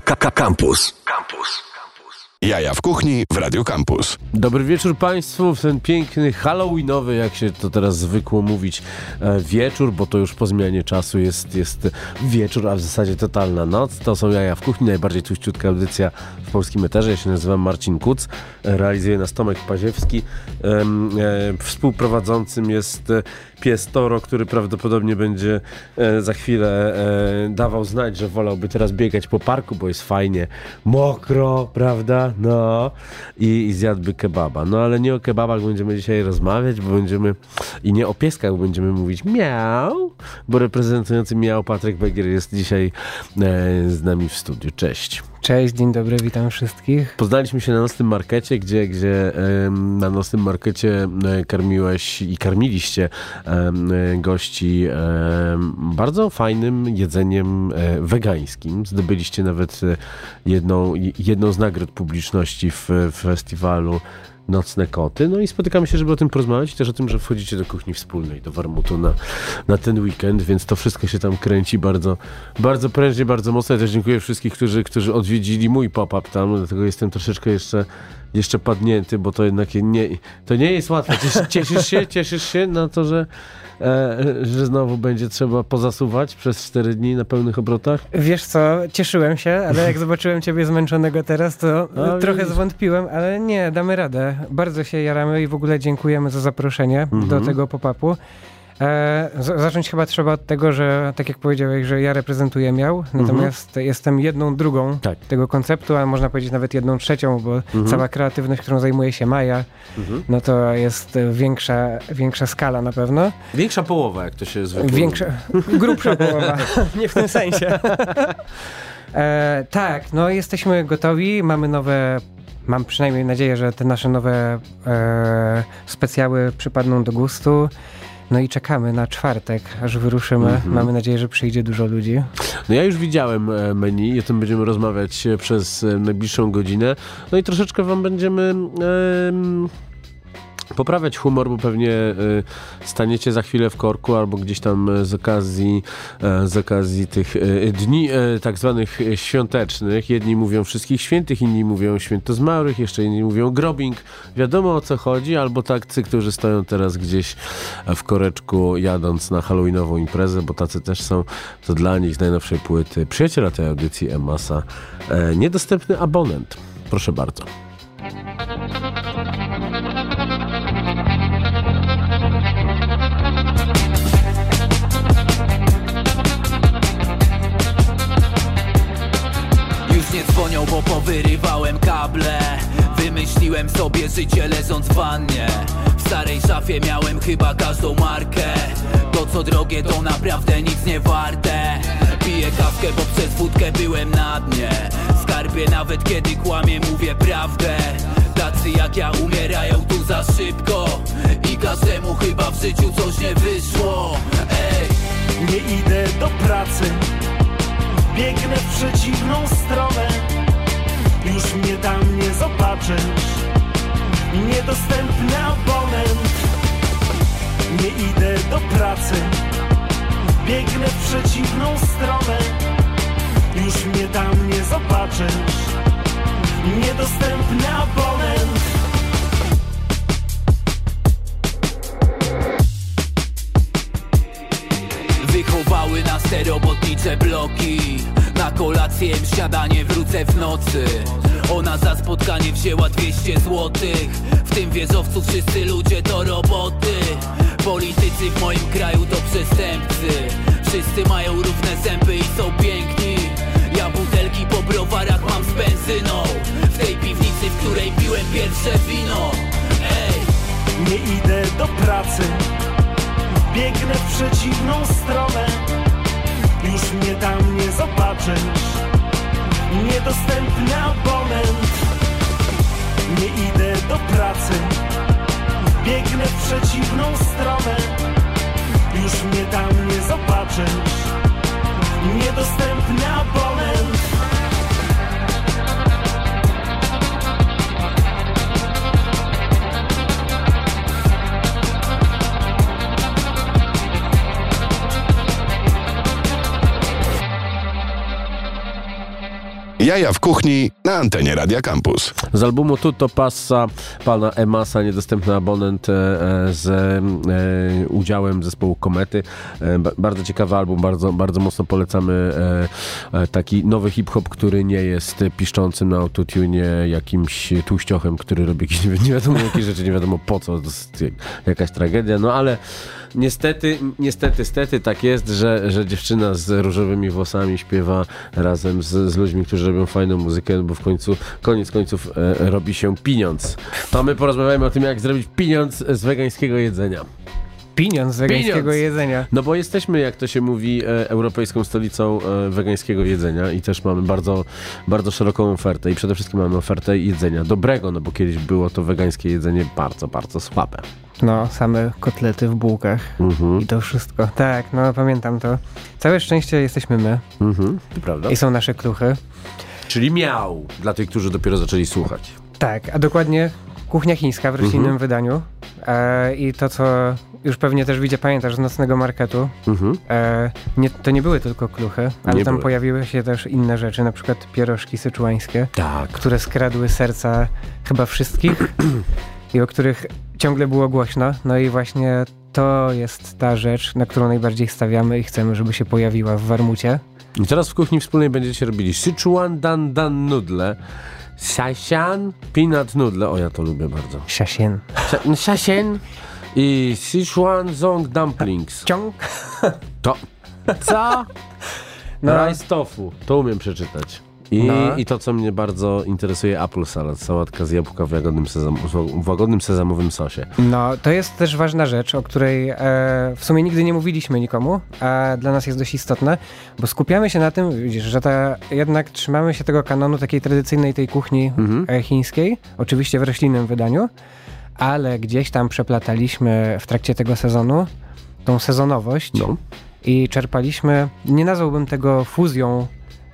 Campus. Campus. Jaja w kuchni w Radio Campus. Dobry wieczór Państwu w ten piękny Halloweenowy, jak się to teraz zwykło mówić, e, wieczór, bo to już po zmianie czasu jest, jest wieczór, a w zasadzie totalna noc. To są Jaja w kuchni, najbardziej tuściutka audycja w polskim eterze. Ja się nazywam Marcin Kuc, realizuję nas Tomek Paziewski. E, współprowadzącym jest pies Toro, który prawdopodobnie będzie e, za chwilę e, dawał znać, że wolałby teraz biegać po parku, bo jest fajnie mokro, prawda? No i, i zjadłby kebaba. No ale nie o kebabach będziemy dzisiaj rozmawiać, bo będziemy i nie o pieskach będziemy mówić miał, bo reprezentujący miał Patryk Begier jest dzisiaj e, z nami w studiu. Cześć. Cześć, dzień dobry, witam wszystkich. Poznaliśmy się na nocnym markecie, gdzie, gdzie na nocnym markecie e, karmiłeś i karmiliście e, gości bardzo fajnym jedzeniem e, wegańskim. Zdobyliście nawet jedną, jedną z nagród publiczności w, w festiwalu Nocne Koty. No i spotykamy się, żeby o tym porozmawiać, też o tym, że wchodzicie do kuchni wspólnej, do Warmutu na, na ten weekend, więc to wszystko się tam kręci bardzo, bardzo prężnie, bardzo mocno. Ja też dziękuję wszystkich, którzy, którzy odwiedzili mój pop-up tam, dlatego jestem troszeczkę jeszcze jeszcze padnięty, bo to jednak nie, to nie jest łatwe. Cieszysz, się, cieszysz się na to, że, że znowu będzie trzeba pozasuwać przez 4 dni na pełnych obrotach? Wiesz co, cieszyłem się, ale jak zobaczyłem ciebie zmęczonego teraz, to no, trochę widzisz. zwątpiłem, ale nie, damy radę. Bardzo się jaramy i w ogóle dziękujemy za zaproszenie mhm. do tego pop-upu. E, zacząć chyba trzeba od tego, że tak jak powiedziałeś, że ja reprezentuję miał, natomiast mhm. jestem jedną drugą tak. tego konceptu, a można powiedzieć nawet jedną trzecią, bo mhm. cała kreatywność, którą zajmuje się Maja, mhm. no to jest większa, większa skala na pewno. Większa połowa, jak to się zwykle Większa, grubsza połowa, nie w tym sensie. E, tak, no jesteśmy gotowi, mamy nowe Mam przynajmniej nadzieję, że te nasze nowe e, specjały przypadną do gustu. No i czekamy na czwartek, aż wyruszymy. -hmm. Mamy nadzieję, że przyjdzie dużo ludzi. No ja już widziałem e, menu i o tym będziemy rozmawiać e, przez e, najbliższą godzinę. No i troszeczkę wam będziemy poprawiać humor, bo pewnie y, staniecie za chwilę w korku albo gdzieś tam z okazji, y, z okazji tych y, dni tak zwanych świątecznych. Jedni mówią wszystkich świętych, inni mówią święto zmarłych, jeszcze inni mówią grobing. Wiadomo o co chodzi, albo tacy, którzy stoją teraz gdzieś w koreczku jadąc na halloweenową imprezę, bo tacy też są. To dla nich z najnowszej płyty przyjaciela tej audycji Emasa niedostępny abonent. Proszę bardzo. Bo powyrywałem kable. Wymyśliłem sobie życie leżąc w wannie. W starej szafie miałem chyba każdą markę. To co drogie to naprawdę nic nie warte. Piję kawkę, bo przez wódkę byłem na dnie. Skarbie nawet kiedy kłamie mówię prawdę. Tacy jak ja umierają tu za szybko. I każdemu chyba w życiu coś nie wyszło. Ej! Nie idę do pracy. Biegnę w przeciwną stronę już mnie tam nie zobaczysz. Niedostępny abonent. Nie idę do pracy. Biegnę w przeciwną stronę. Już mnie tam nie zobaczysz. Niedostępny abonent Wychowały nas robotnicze bloki. Na kolację, śniadanie wrócę w nocy. Ona za spotkanie wzięła 200 złotych. W tym wieżowcu wszyscy ludzie to roboty. Politycy w moim kraju to przestępcy. Wszyscy mają równe zęby i są piękni. Ja butelki po browarach mam z benzyną. W tej piwnicy, w której piłem pierwsze wino. Ej! Nie idę do pracy. Biegnę w przeciwną stronę już mnie tam nie zobaczysz. Niedostępny abonent. Nie idę do pracy. Biegnę w przeciwną stronę. Już mnie tam nie zobaczysz. Niedostępny abonent Jaja w kuchni na antenie Radia Campus. Z albumu Tutto Passa pana Emasa niedostępny abonent e, z e, udziałem zespołu Komety. E, bardzo ciekawy album, bardzo, bardzo mocno polecamy taki nowy hip-hop, który nie jest piszczącym na autotune jakimś tłuściochem, który robi jakieś nie wiadomo jakie rzeczy, nie wiadomo po co, jakaś tragedia, no ale niestety, niestety, stety tak jest, że, że dziewczyna z różowymi włosami śpiewa razem z, z ludźmi, którzy robią fajną muzykę, bo w końcu, koniec końców e, robi się pieniądz. To my porozmawiamy o tym, jak zrobić pieniądz z wegańskiego jedzenia. Pieniądz wegańskiego Pieniądz. jedzenia. No bo jesteśmy, jak to się mówi, e, europejską stolicą e, wegańskiego jedzenia i też mamy bardzo, bardzo szeroką ofertę i przede wszystkim mamy ofertę jedzenia dobrego, no bo kiedyś było to wegańskie jedzenie bardzo, bardzo słabe. No, same kotlety w bułkach mhm. i to wszystko. Tak, no pamiętam to. Całe szczęście jesteśmy my. Mhm, to prawda. I są nasze kluchy. Czyli miał dla tych, którzy dopiero zaczęli słuchać. Tak, a dokładnie kuchnia chińska w roślinnym mhm. wydaniu. E, I to, co już pewnie też widzę, pamiętasz z nocnego marketu, mhm. e, nie, to nie były tylko kluchy, ale nie tam były. pojawiły się też inne rzeczy, na przykład pierożki syczuańskie, tak. które skradły serca chyba wszystkich i o których ciągle było głośno. No i właśnie to jest ta rzecz, na którą najbardziej stawiamy i chcemy, żeby się pojawiła w Warmucie. I teraz w kuchni wspólnej będziecie robili Sichuan Dan Dan Nudle, Shashan Peanut Nudle, o ja to lubię bardzo. Shashen. Shashen i Sichuan Zong Dumplings. Ciąg? To. Co? No. Rice tofu, to umiem przeczytać. I, no. I to, co mnie bardzo interesuje, apple salad, sałatka z jabłka w łagodnym, sezam, w łagodnym sezamowym sosie. No, to jest też ważna rzecz, o której e, w sumie nigdy nie mówiliśmy nikomu, a dla nas jest dość istotne, bo skupiamy się na tym, widzisz, że ta, jednak trzymamy się tego kanonu takiej tradycyjnej tej kuchni mhm. E, chińskiej, oczywiście w roślinnym wydaniu, ale gdzieś tam przeplataliśmy w trakcie tego sezonu tą sezonowość no. i czerpaliśmy, nie nazwałbym tego fuzją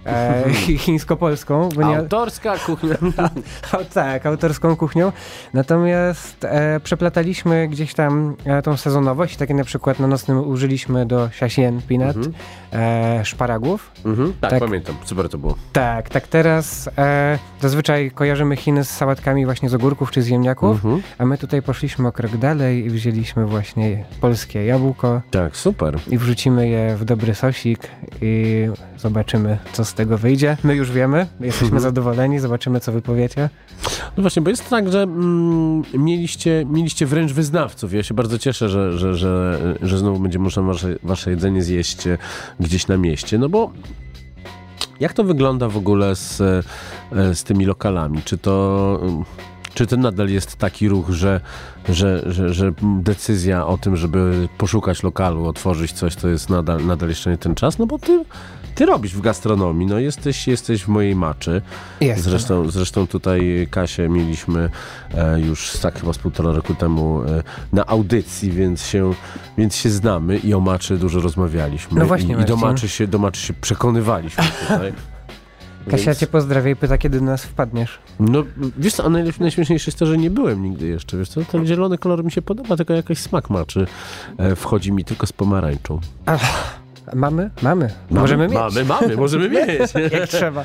e, chińsko-polską. Autorska kuchnia. tak, autorską kuchnią. Natomiast e, przeplataliśmy gdzieś tam e, tą sezonowość. Takie na przykład na nocnym użyliśmy do siasien peanut mhm. e, szparagów. Mhm. Tak, tak, pamiętam. Super to było. Tak, tak teraz e, zazwyczaj kojarzymy Chiny z sałatkami właśnie z ogórków czy z ziemniaków, mhm. a my tutaj poszliśmy o krok dalej i wzięliśmy właśnie polskie jabłko. Tak, super. I wrzucimy je w dobry sosik i zobaczymy, co z z tego wyjdzie. My już wiemy, jesteśmy mhm. zadowoleni, zobaczymy, co wy powiecie. No właśnie, bo jest tak, że mm, mieliście, mieliście wręcz wyznawców. Ja się bardzo cieszę, że, że, że, że znowu będzie można wasze, wasze jedzenie zjeść e, gdzieś na mieście, no bo jak to wygląda w ogóle z, e, z tymi lokalami? Czy to czy to nadal jest taki ruch, że, że, że, że decyzja o tym, żeby poszukać lokalu, otworzyć coś, to jest nadal, nadal jeszcze nie ten czas? No bo ty, ty robisz w gastronomii, no jesteś, jesteś w mojej maczy. Zresztą, zresztą tutaj Kasię mieliśmy e, już tak chyba z półtora roku temu e, na audycji, więc się, więc się znamy i o maczy dużo rozmawialiśmy. No właśnie, I, i do, maczy się, do maczy się przekonywaliśmy tutaj. Kasia Więc... cię pozdrawia i pyta, kiedy do nas wpadniesz. No, wiesz co, a najśmieszniejsze jest to, że nie byłem nigdy jeszcze, wiesz co, ten zielony kolor mi się podoba, tylko jakiś smak maczy e, wchodzi mi tylko z pomarańczą. Ach, mamy? Mamy. Możemy mieć. Mamy, mamy, możemy mieć. Jak trzeba.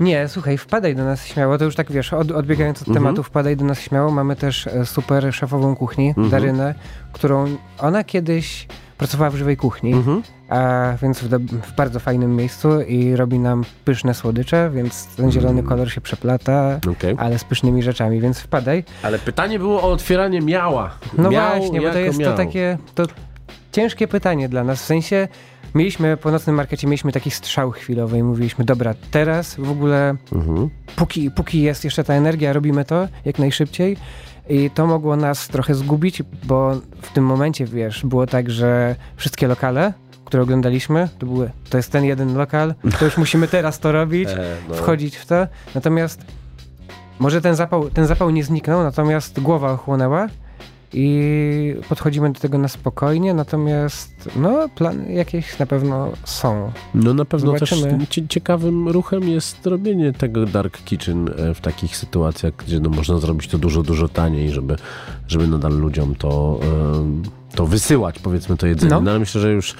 Nie, słuchaj, wpadaj do nas śmiało, to już tak wiesz, od, odbiegając od mhm. tematu, wpadaj do nas śmiało. Mamy też e, super szefową kuchni, mhm. Darynę, którą ona kiedyś pracowała w żywej kuchni, mhm. a więc w, do, w, bardzo fajnym miejscu i robi nam pyszne słodycze, więc ten zielony mm. kolor się przeplata, okay. ale z pysznymi rzeczami, więc wpadaj. Ale pytanie było o otwieranie miała. No miał właśnie, bo to jest miał. to takie to ciężkie pytanie dla nas, w sensie mieliśmy po nocnym markecie mieliśmy taki strzał chwilowy i mówiliśmy, dobra, teraz w ogóle mhm. póki, póki jest jeszcze ta energia, robimy to jak najszybciej i to mogło nas trochę zgubić, bo w tym momencie, wiesz, było tak, że wszystkie lokale, które oglądaliśmy, to były, to jest ten jeden lokal, to już musimy teraz to robić, e, no. wchodzić w to. Natomiast może ten zapał, ten zapał nie zniknął, natomiast głowa ochłonęła i podchodzimy do tego na spokojnie, natomiast no, plany jakieś na pewno są. No na pewno Zobaczymy. też ciekawym ruchem jest robienie tego Dark Kitchen e, w takich sytuacjach, gdzie no, można zrobić to dużo, dużo taniej, żeby, żeby nadal ludziom to to wysyłać, powiedzmy, to jedzenie. No. No, ale myślę, że już,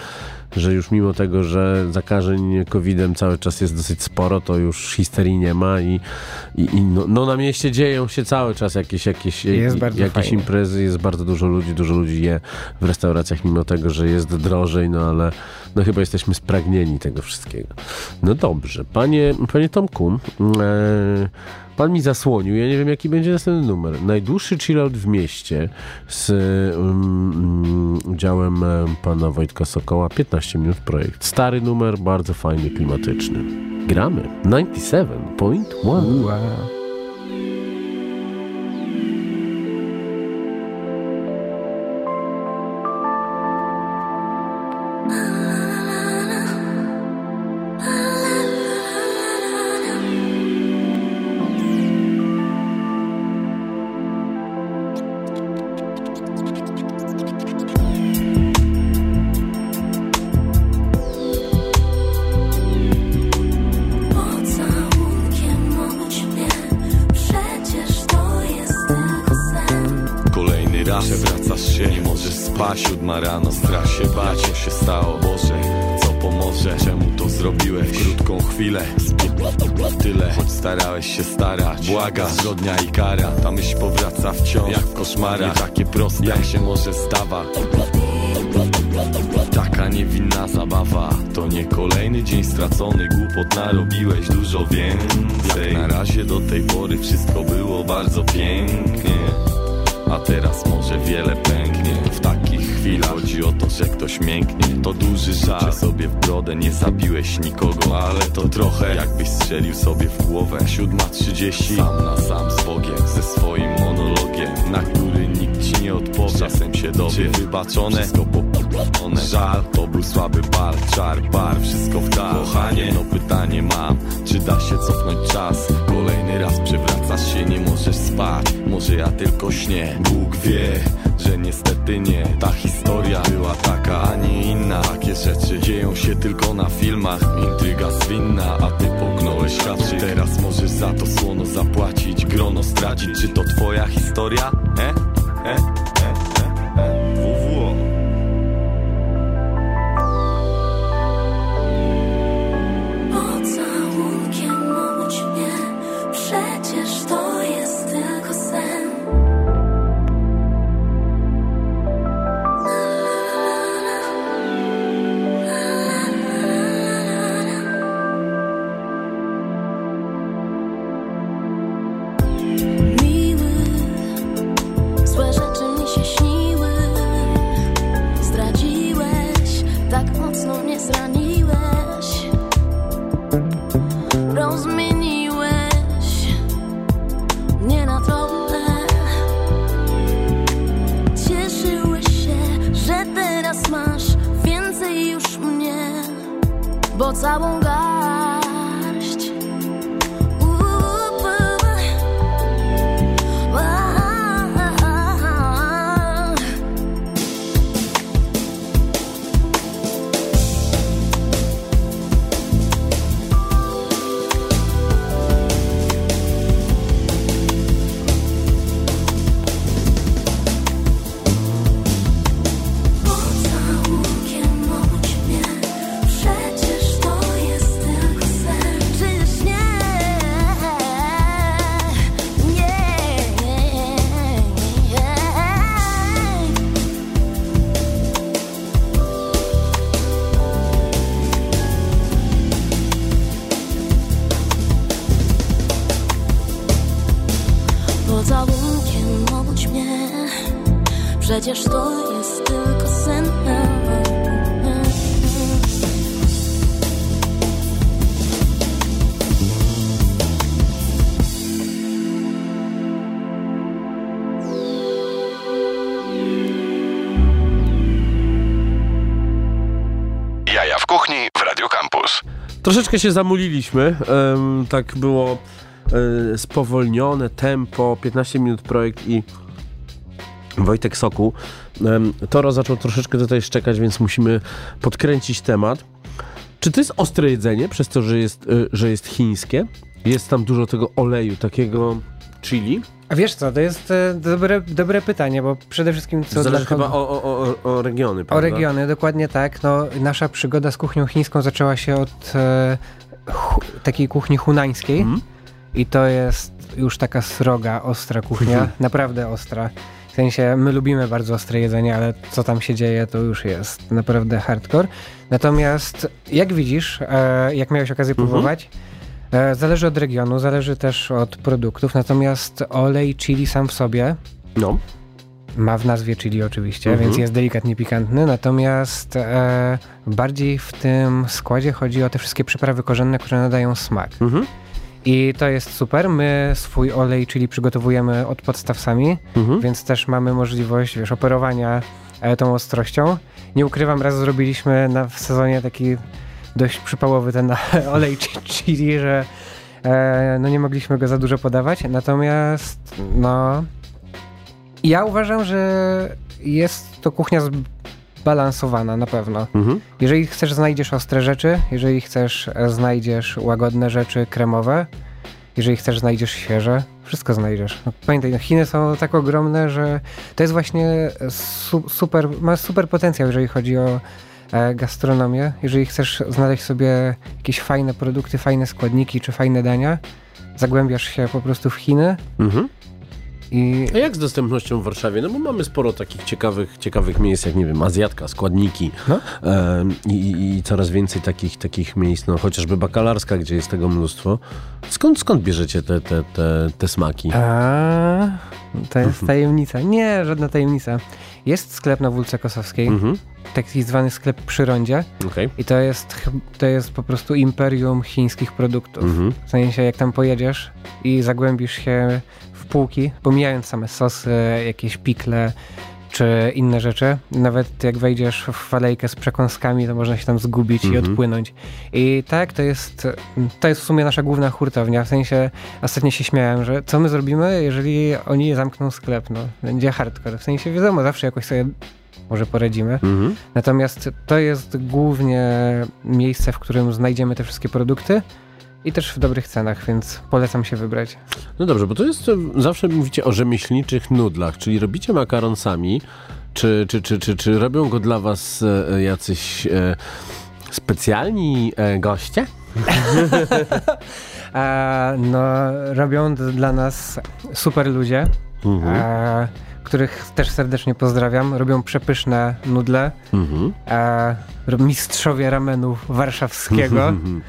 że już mimo tego, że zakażeń COVID-em cały czas jest dosyć sporo, to już histerii nie ma i, i, i no, no na mieście dzieją się cały czas jakieś, jakieś, Jest bardzo jakieś fajnie. imprezy, jest bardzo dużo ludzi, dużo ludzi je w restauracjach, mimo tego, że jest drożej, no ale no chyba jesteśmy spragnieni tego wszystkiego. No dobrze, panie, panie Tomku, e, pan mi zasłonił, ja nie wiem jaki będzie następny numer. Najdłuższy chillout w mieście z um, udziałem e, pana Wojtka Sokoła, 15 minut projekt. Stary numer, bardzo fajny, klimatyczny. Gramy 97.1. Wow. Głupot narobiłeś dużo więcej. Jak na razie do tej pory wszystko było bardzo pięknie. A teraz może wiele pęknie. W takich chwilach chodzi o to, że ktoś mięknie. To duży żal, że sobie w brodę nie zabiłeś nikogo? Ale to trochę jakbyś strzelił sobie w głowę. Siódma trzydzieści, sam na sam z Bogiem Ze swoim monologiem, na który nikt ci nie odpowie. Czasem się dowie, czy wybaczone. Wszystko popłacone, żal To był słaby bar, czar, bar Wszystko w dal, kochanie No pytanie mam, czy da się cofnąć czas? Kolejny raz przewracasz się, nie możesz spać. Może ja tylko śnię. Bóg wie, że niestety nie. Ta historia była taka, a nie inna. Takie rzeczy dzieją się tylko na filmach. Intryga zwinna, a ty połknąłeś haczyk Teraz możesz za to słono zapłacić Grono stracić, czy to twoja historia? E? E? Bo całą garść. Troszeczkę się zamuliliśmy. em, tak było e, spowolnione tempo, 15 minut projekt i Wojtek Soku. Em, Toro zaczął troszeczkę tutaj szczekać, więc musimy podkręcić temat. Czy to jest ostre jedzenie, przez to, że jest, e, że jest chińskie? Jest tam dużo tego oleju, takiego chili? A wiesz co, to jest e, dobre, dobre pytanie, bo przede wszystkim co Zależy dla chyba o, o, o, o regiony, O prawda? regiony, dokładnie tak. No, nasza przygoda z kuchnią chińską zaczęła się od e, hu, takiej kuchni hunańskiej. Mhm. I to jest już taka sroga, ostra kuchnia. Mhm. Naprawdę ostra. W sensie, my lubimy bardzo ostre jedzenie, ale co tam się dzieje, to już jest naprawdę hardcore. Natomiast, jak widzisz, e, jak miałeś okazję Mhm. próbować, e, zależy od regionu, zależy też od produktów. Natomiast olej chili sam w sobie No. ma w nazwie chili oczywiście, Mhm. więc jest delikatnie pikantny, natomiast e, bardziej w tym składzie chodzi o te wszystkie przyprawy korzenne, które nadają smak. Mhm. I to jest super. My swój olej, czyli przygotowujemy od podstaw sami, Mhm. więc też mamy możliwość, wiesz, operowania e, tą ostrością. Nie ukrywam, raz zrobiliśmy na, w sezonie taki dość przypałowy ten olej chi- chili, że e, no nie mogliśmy go za dużo podawać. Natomiast no ja uważam, że jest to kuchnia zbalansowana na pewno. Mhm. Jeżeli chcesz, znajdziesz ostre rzeczy, jeżeli chcesz, e, znajdziesz łagodne rzeczy kremowe, jeżeli chcesz, znajdziesz świeże, wszystko znajdziesz. No, pamiętaj, no, Chiny są tak ogromne, że to jest właśnie su super, ma super potencjał, jeżeli chodzi o gastronomię. Jeżeli chcesz znaleźć sobie jakieś fajne produkty, fajne składniki czy fajne dania, zagłębiasz się po prostu w Chiny Mhm. i A jak z dostępnością w Warszawie? No bo mamy sporo takich ciekawych, ciekawych miejsc, jak nie wiem, Azjatka, składniki No. i, i, i coraz więcej takich, takich miejsc, no chociażby Bakalarska, gdzie jest tego mnóstwo. Skąd, skąd bierzecie te, te, te, te smaki? A, to jest tajemnica. Nie, żadna tajemnica. Jest sklep na Wólce Kosowskiej, Mhm. taki zwany sklep przy rondzie Okej. i to jest, to jest po prostu imperium chińskich produktów. Mhm. W sensie, jak tam pojedziesz i zagłębisz się w półki, pomijając same sosy, jakieś pikle czy inne rzeczy, nawet jak wejdziesz w alejkę z przekąskami, to można się tam zgubić i Mhm. odpłynąć. I tak, to jest, to jest w sumie nasza główna hurtownia. W sensie, ostatnio się śmiałem, że co my zrobimy, jeżeli oni zamkną sklep? No, będzie hardcore. W sensie, wiadomo, zawsze jakoś sobie może poradzimy. Mhm. Natomiast to jest głównie miejsce, w którym znajdziemy te wszystkie produkty i też w dobrych cenach, więc polecam się wybrać. No dobrze, bo to jest, e, zawsze mówicie o rzemieślniczych nudlach, czyli robicie makaron sami, czy, czy, czy, czy, czy robią go dla was e, jacyś e, specjalni e, goście? No, robią dla nas super ludzie, Mhm. a, których też serdecznie pozdrawiam. Robią przepyszne nudle, Mhm. a, mistrzowie ramenu warszawskiego, Mhm.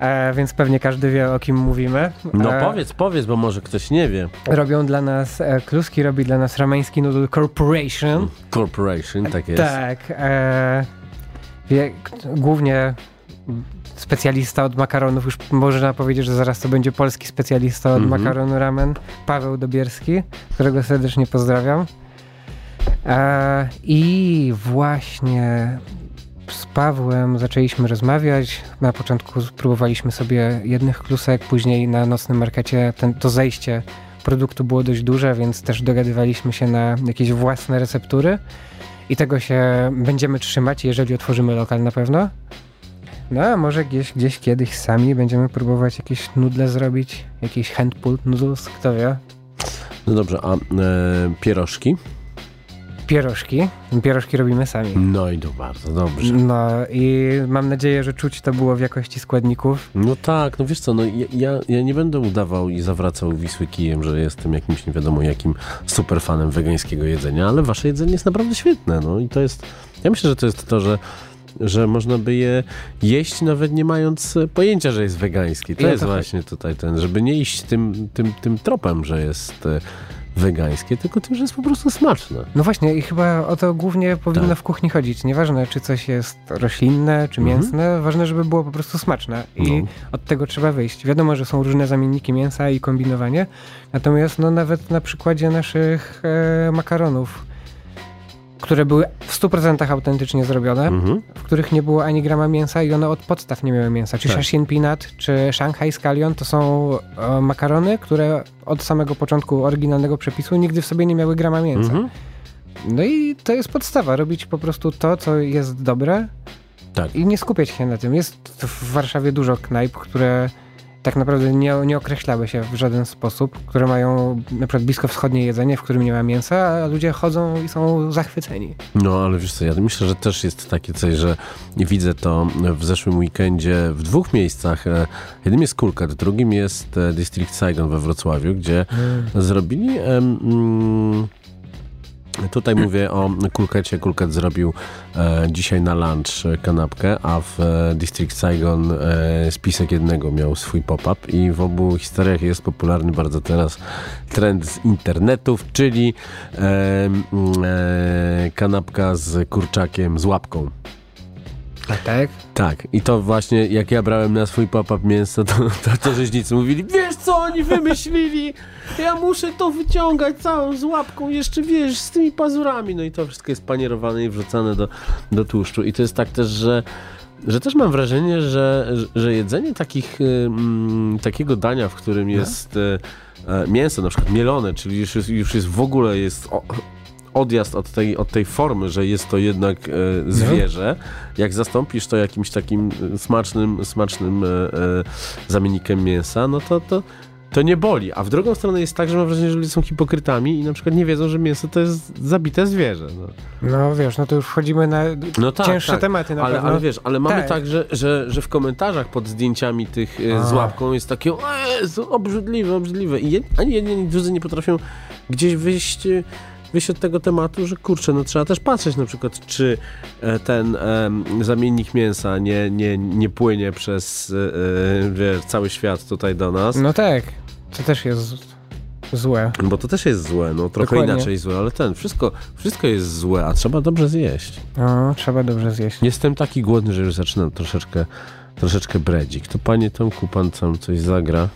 A, więc pewnie każdy wie o kim mówimy. No A, powiedz, powiedz, bo może ktoś nie wie. Robią dla nas, e, Kluski robi dla nas Ramański Noodle Corporation. Corporation, tak jest. Tak. E, wie, głównie specjalista od makaronów, już można powiedzieć, że zaraz to będzie polski specjalista od Mhm. makaronu ramen, Paweł Dobierski, którego serdecznie pozdrawiam. E, I właśnie Pawłem zaczęliśmy rozmawiać. Na początku spróbowaliśmy sobie jednych klusek, później na nocnym markecie ten, to zejście produktu było dość duże, więc też dogadywaliśmy się na jakieś własne receptury i tego się będziemy trzymać, jeżeli otworzymy lokal na pewno. No a może gdzieś, gdzieś kiedyś sami będziemy próbować jakieś nudle zrobić, jakieś hand-pulled noodles, kto wie. No dobrze, a e, pierożki? Pierożki. Pierożki robimy sami. No i to bardzo dobrze. No i mam nadzieję, że czuć to było w jakości składników. No tak, no wiesz co, no ja, ja, nie będę udawał i zawracał Wisły kijem, że jestem jakimś nie wiadomo jakim superfanem wegańskiego jedzenia, ale wasze jedzenie jest naprawdę świetne, no i to jest, ja myślę, że to jest to, że że można by je jeść nawet nie mając e, pojęcia, że jest wegańskie. To Ja jest to- właśnie tutaj ten, żeby nie iść tym, tym, tym tropem, że jest e, wegańskie, tylko tym, że jest po prostu smaczne. No właśnie i chyba o to głównie powinno Tak. w kuchni chodzić. Nieważne, czy coś jest roślinne, czy Mhm. mięsne, ważne, żeby było po prostu smaczne. I No. od tego trzeba wyjść. Wiadomo, że są różne zamienniki mięsa i kombinowanie, natomiast no nawet na przykładzie naszych e, makaronów, które były w 100% autentycznie zrobione, Mhm. w których nie było ani grama mięsa i one od podstaw nie miały mięsa. Czy Tak. Shashin Peanut, czy Shanghai Scallion to są e, makarony, które od samego początku oryginalnego przepisu nigdy w sobie nie miały grama mięsa. Mhm. No i to jest podstawa, robić po prostu to, co jest dobre Tak. i nie skupiać się na tym. Jest w Warszawie dużo knajp, które tak naprawdę nie, nie określały się w żaden sposób, które mają na przykład bliskowschodnie jedzenie, w którym nie ma mięsa, a ludzie chodzą i są zachwyceni. No, ale wiesz co, ja myślę, że też jest takie coś, że widzę to w zeszłym weekendzie w dwóch miejscach. E, jednym jest Kulkat, drugim jest e, District Saigon we Wrocławiu, gdzie mm. zrobili... Mm, Tutaj mówię o Kulkecie. Kulket zrobił e, dzisiaj na lunch kanapkę, a w e, District Saigon e, spisek jednego miał swój pop-up i w obu historiach jest popularny bardzo teraz trend z internetów, czyli e, kanapka z kurczakiem z łapką. A tak? Tak. I to właśnie, jak ja brałem na swój pop-up mięso, to, to, to rzeźnicy mówili, wiesz co oni wymyślili? Ja muszę to wyciągać całą z łapką, jeszcze wiesz, z tymi pazurami. No i to wszystko jest panierowane i wrzucane do, do tłuszczu. I to jest tak też, że że też mam wrażenie, że, że jedzenie takich, mm, takiego dania, w którym no. jest no. mięso, na przykład mielone, czyli już jest, już jest w ogóle jest odjazd od tej, od tej formy, że jest to jednak e, zwierzę, jak zastąpisz to jakimś takim smacznym, smacznym e, e, zamiennikiem mięsa, no to, to, to nie boli. A w drugą stronę jest tak, że mam wrażenie, że ludzie są hipokrytami i na przykład nie wiedzą, że mięso to jest zabite zwierzę. No, no wiesz, no to już wchodzimy na no tak, cięższe tak. tematy na ale, pewno. Ale wiesz, ale mamy tak, tak że, że, że w komentarzach pod zdjęciami tych A. z łapką jest takie o obrzydliwe, obrzydliwe. I ani jedni, ani drudzy nie potrafią gdzieś wyjść wyjść od tego tematu, że kurczę, no trzeba też patrzeć na przykład, czy e, ten zamiennik mięsa nie, nie, nie płynie przez e, wiesz, cały świat tutaj do nas. No tak, to też jest złe. Bo to też jest złe, no trochę Dokładnie. inaczej złe, ale ten, wszystko, wszystko jest złe, a trzeba dobrze zjeść. No, trzeba dobrze zjeść. Jestem taki głodny, że już zaczynam troszeczkę, troszeczkę bredzik. To panie Tomku, pan coś zagra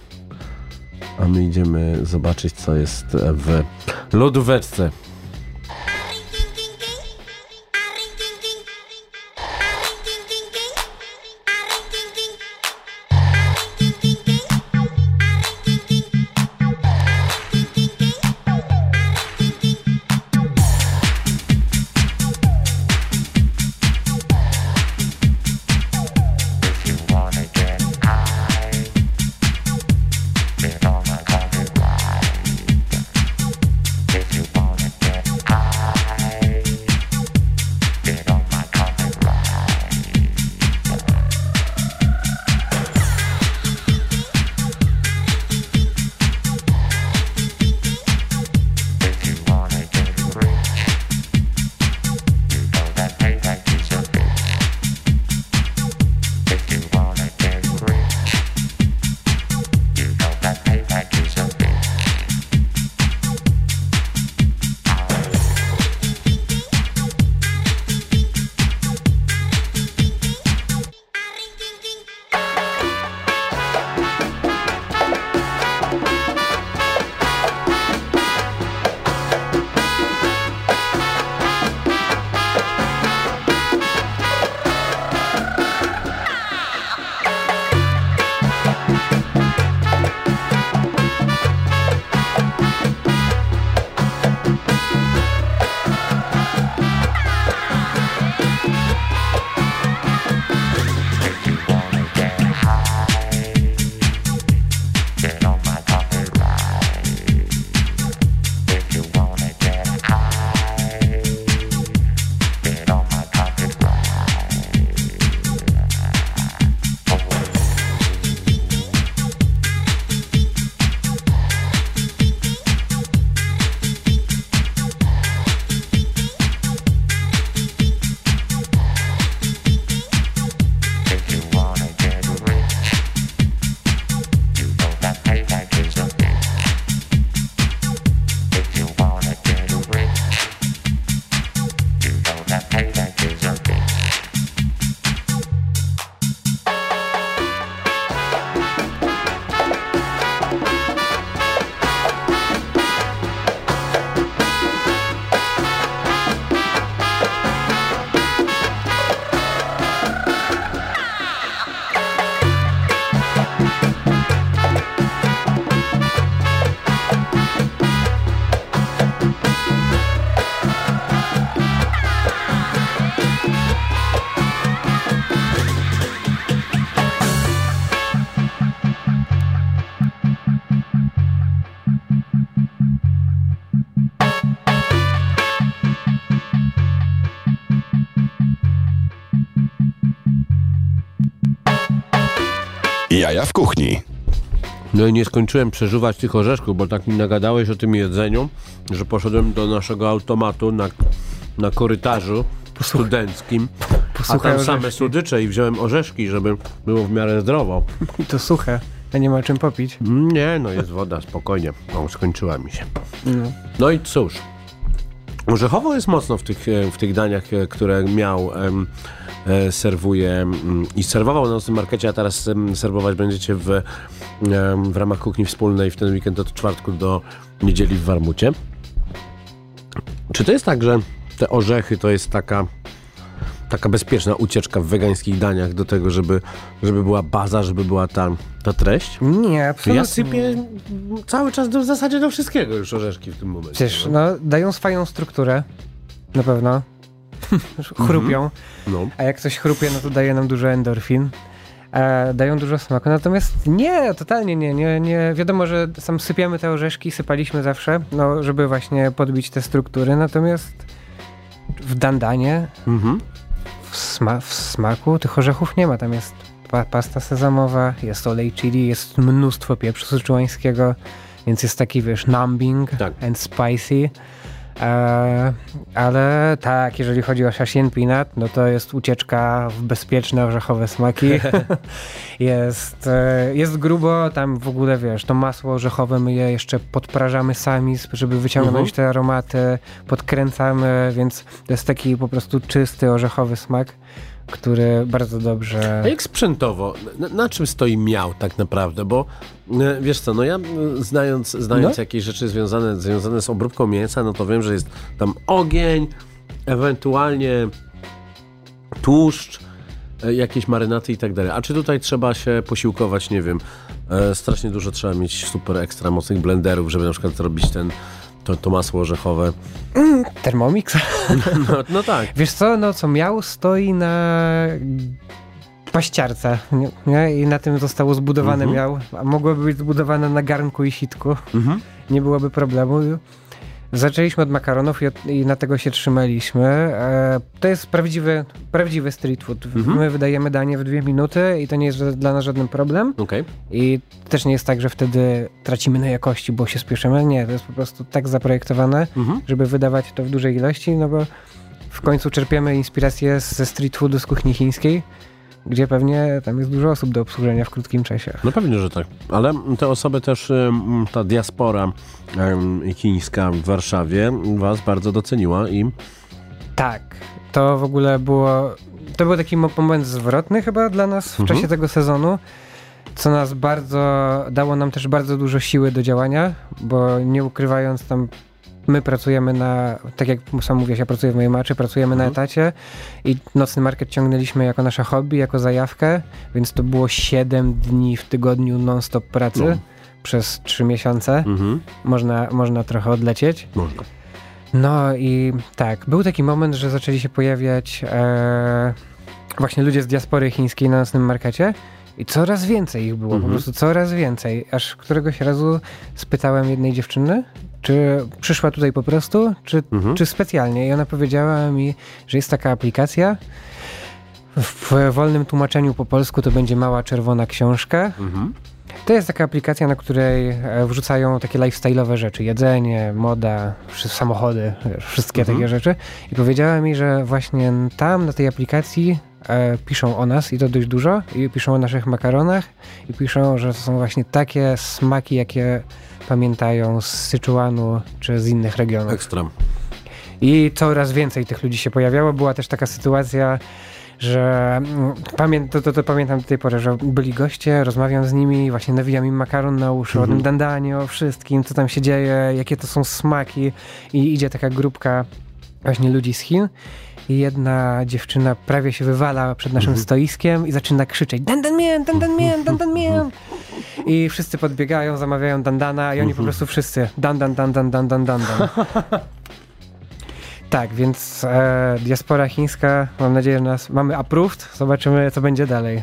a my idziemy zobaczyć, co jest w lodóweczce. Jaja w kuchni. No i nie skończyłem przeżuwać tych orzeszków, bo tak mi nagadałeś o tym jedzeniu, że poszedłem do naszego automatu na, na korytarzu studenckim, a Posłuchaj tam same orzeszki. słodycze i wziąłem orzeszki, żeby było w miarę zdrowo. I to suche, a nie ma czym popić. Nie, no jest woda, spokojnie. No, skończyła mi się. No. No i cóż, orzechowo jest mocno w tych, e, w tych daniach, e, które miał, em, serwuje mm, i serwował na nocnym markecie, a teraz serwować będziecie w, w ramach kuchni wspólnej w ten weekend od czwartku do niedzieli w Warmucie. Czy to jest tak, że te orzechy to jest taka taka bezpieczna ucieczka w wegańskich daniach do tego, żeby, żeby była baza, żeby była ta, ta treść? Nie, absolutnie. Ja sypię cały czas do, w zasadzie do wszystkiego już orzeszki w tym momencie. Przecież, no, dają swoją strukturę. Na pewno. Chrupią. No. A jak coś chrupie, no to daje nam dużo endorfin. E, dają dużo smaku. Natomiast nie, totalnie nie, nie, nie. Wiadomo, że sam sypiamy te orzeszki, sypaliśmy zawsze, no, żeby właśnie podbić te struktury. Natomiast w dandanie, Mhm. w, sma w smaku tych orzechów nie ma. Tam jest pa pasta sezamowa, jest olej chili, jest mnóstwo pieprzu syczuańskiego, więc jest taki, wiesz, numbing Tak. and spicy. E, ale tak, jeżeli chodzi o Shashin Peanut, no to jest ucieczka w bezpieczne orzechowe smaki. jest, e, jest grubo, tam w ogóle wiesz, to masło orzechowe my je jeszcze podprażamy sami, żeby wyciągnąć Mhm. te aromaty, podkręcamy, więc to jest taki po prostu czysty orzechowy smak, który bardzo dobrze... A jak sprzętowo, na, na czym stoi miał tak naprawdę? Bo e, wiesz co, no ja znając, znając No. jakieś rzeczy związane, związane z obróbką mięsa, no to wiem, że jest tam ogień, ewentualnie tłuszcz, e, jakieś marynaty i tak dalej. A czy tutaj trzeba się posiłkować, nie wiem, e, strasznie dużo trzeba mieć super ekstra mocnych blenderów, żeby na przykład zrobić ten, to, to masło orzechowe. Thermomix? No, no tak. Wiesz co, no co miał, stoi na paściarce nie? nie? i na tym zostało zbudowane Mhm. miał, a mogłoby być zbudowane na garnku i sitku. Mhm. Nie byłoby problemu. Zaczęliśmy od makaronów i, od, i na tego się trzymaliśmy. E, to jest prawdziwy, prawdziwy street food. Mhm. My wydajemy danie w dwie minuty i to nie jest dla nas żaden problem. Okej. I też nie jest tak, że wtedy tracimy na jakości, bo się spieszymy. Nie, to jest po prostu tak zaprojektowane, Mhm. żeby wydawać to w dużej ilości, no bo w końcu czerpiemy inspirację ze street foodu z kuchni chińskiej, gdzie pewnie tam jest dużo osób do obsłużenia w krótkim czasie. No pewnie, że tak. Ale te osoby też, ym, ta diaspora ym, chińska w Warszawie was bardzo doceniła i Tak, to w ogóle było, to był taki mo- moment zwrotny chyba dla nas w Mhm. czasie tego sezonu, co nas bardzo, dało nam też bardzo dużo siły do działania, bo nie ukrywając tam My pracujemy na, tak jak sam mówiłeś, ja pracuję w mojej maczy, pracujemy na Mhm. etacie i nocny market ciągnęliśmy jako nasze hobby, jako zajawkę, więc to było 7 dni w tygodniu non-stop pracy No. przez 3 miesiące. mhm. Można, można trochę odlecieć. można. No i tak, był taki moment, że zaczęli się pojawiać e, właśnie ludzie z diaspory chińskiej na nocnym markecie i coraz więcej ich było, po Mhm. prostu coraz więcej. Aż któregoś razu spytałem jednej dziewczyny, czy przyszła tutaj po prostu, czy, Mhm. czy specjalnie. I ona powiedziała mi, że jest taka aplikacja. W wolnym tłumaczeniu po polsku to będzie mała czerwona książka. Mhm. To jest taka aplikacja, na której e, wrzucają takie lifestyle'owe rzeczy, jedzenie, moda, samochody, wszystkie Mhm. takie rzeczy. I powiedziała mi, że właśnie tam na tej aplikacji e, piszą o nas i to dość dużo, i piszą o naszych makaronach i piszą, że to są właśnie takie smaki, jakie pamiętają z Syczuanu czy z innych regionów. Ekstra. I coraz więcej tych ludzi się pojawiało. Była też taka sytuacja, że mm, pamię to, to, to pamiętam do tej pory, że byli goście, rozmawiam z nimi, właśnie nawijam im makaron na uszy, o tym dandanie, o wszystkim, co tam się dzieje, jakie to są smaki i idzie taka grupka właśnie ludzi z Chin i jedna dziewczyna prawie się wywala przed naszym stoiskiem i zaczyna krzyczeć dandan mian, dandan mian, dandan mian i wszyscy podbiegają, zamawiają dandana i oni po prostu wszyscy dandan, dandan, dandan, dandan. Tak, więc e, diaspora chińska, mam nadzieję, że nas mamy approved. Zobaczymy, co będzie dalej.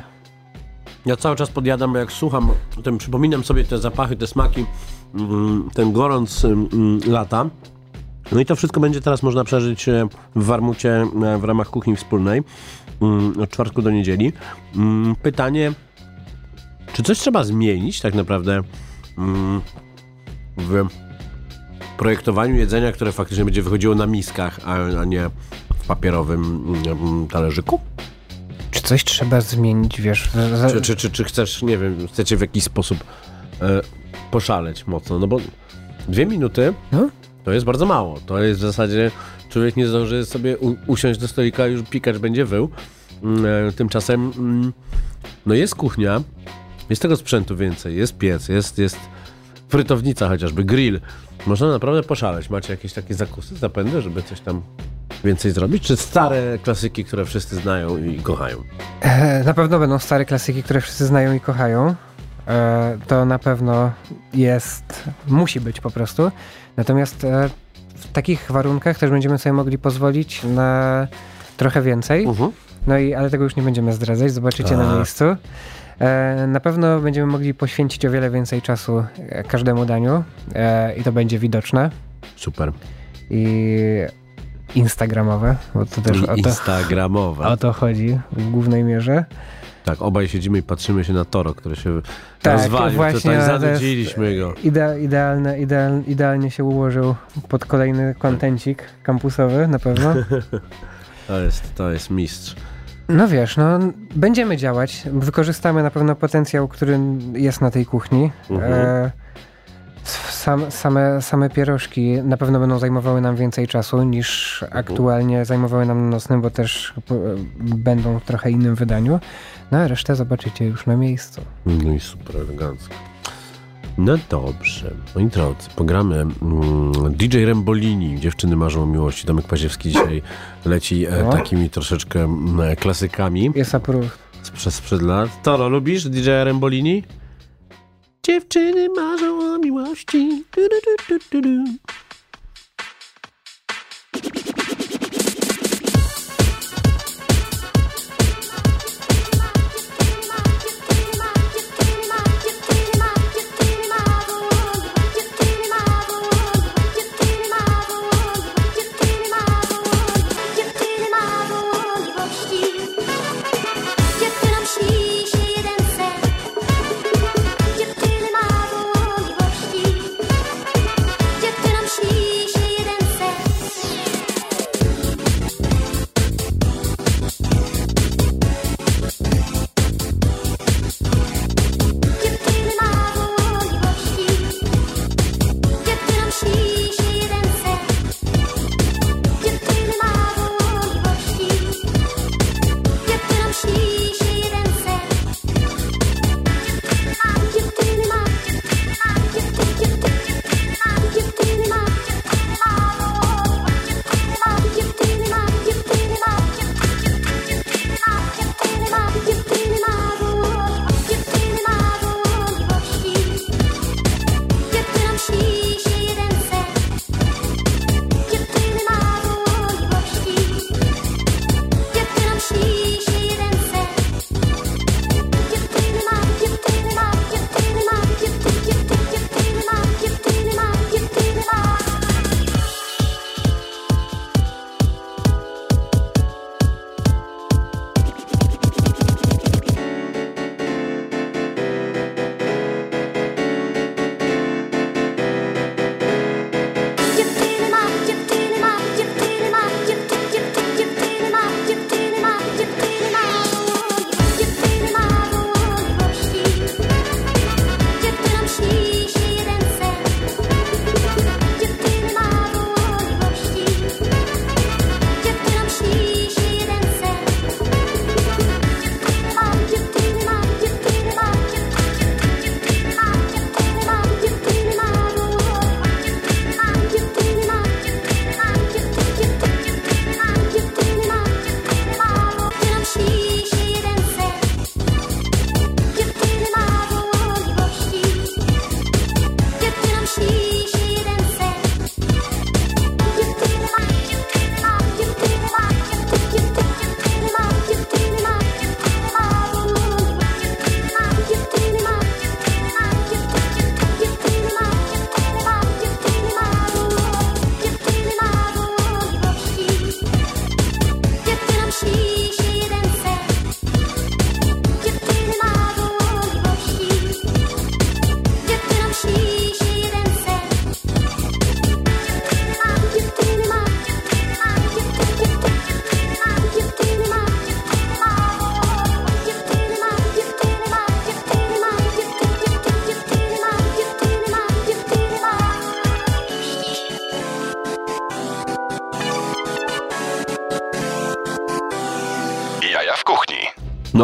Ja cały czas podjadam, bo jak słucham, tym przypominam sobie te zapachy, te smaki, mm, ten gorąc mm, lata. No i to wszystko będzie teraz można przeżyć e, w Warmucie e, w ramach kuchni wspólnej mm, od czwartku do niedzieli. Pytanie, Czy coś trzeba zmienić tak naprawdę mm, w projektowaniu jedzenia, które faktycznie będzie wychodziło na miskach, a, nie w papierowym mm, talerzyku? Czy coś trzeba zmienić, wiesz? Za... Czy, czy, czy, czy chcesz, nie wiem, chcecie w jakiś sposób e, poszaleć mocno? No bo dwie minuty No? to jest bardzo mało. To jest w zasadzie, człowiek nie zdąży sobie u, usiąść do stolika, już pikacz będzie wył. Mm, e, tymczasem, mm, no jest kuchnia, jest tego sprzętu więcej, jest piec, jest, jest frytownica chociażby, grill. Można naprawdę poszaleć. Macie jakieś takie zakusy, zapędy, żeby coś tam więcej zrobić? Czy stare klasyki, które wszyscy znają i kochają? E, Na pewno będą stare klasyki, które wszyscy znają i kochają. E, To na pewno jest, musi być po prostu. Natomiast e, w takich warunkach też będziemy sobie mogli pozwolić na trochę więcej. Mhm. No i, ale tego już nie będziemy zdradzać, zobaczycie na A. miejscu. E, Na pewno będziemy mogli poświęcić o wiele więcej czasu e, każdemu daniu e, i to będzie widoczne Super. i instagramowe, bo to też o to, Instagramowe. o to chodzi w głównej mierze. Tak, obaj siedzimy i patrzymy się na Toro, który się Tak, rozwalił. właśnie, jest- zanudziliśmy go. Idea, idealne, ideal, idealnie się ułożył pod kolejny kontencik kampusowy na pewno. To jest, to jest mistrz. No wiesz, no będziemy działać. Wykorzystamy na pewno potencjał, który jest na tej kuchni. Mhm. E, sam, same, same pierożki na pewno będą zajmowały nam więcej czasu niż aktualnie zajmowały nam na nocnym, bo też e, będą w trochę innym wydaniu. No a resztę zobaczycie już na miejscu. No i super elegancko. No dobrze. Moi drodzy, pogramy mm, DJ Rembolini, Dziewczyny marzą o miłości. Tomek Paziewski dzisiaj leci e, No. takimi troszeczkę mm, klasykami Jest approve. sprzed, sprzed lat. Toro, lubisz DJ Rembolini? Dziewczyny marzą o miłości. Du, du, du,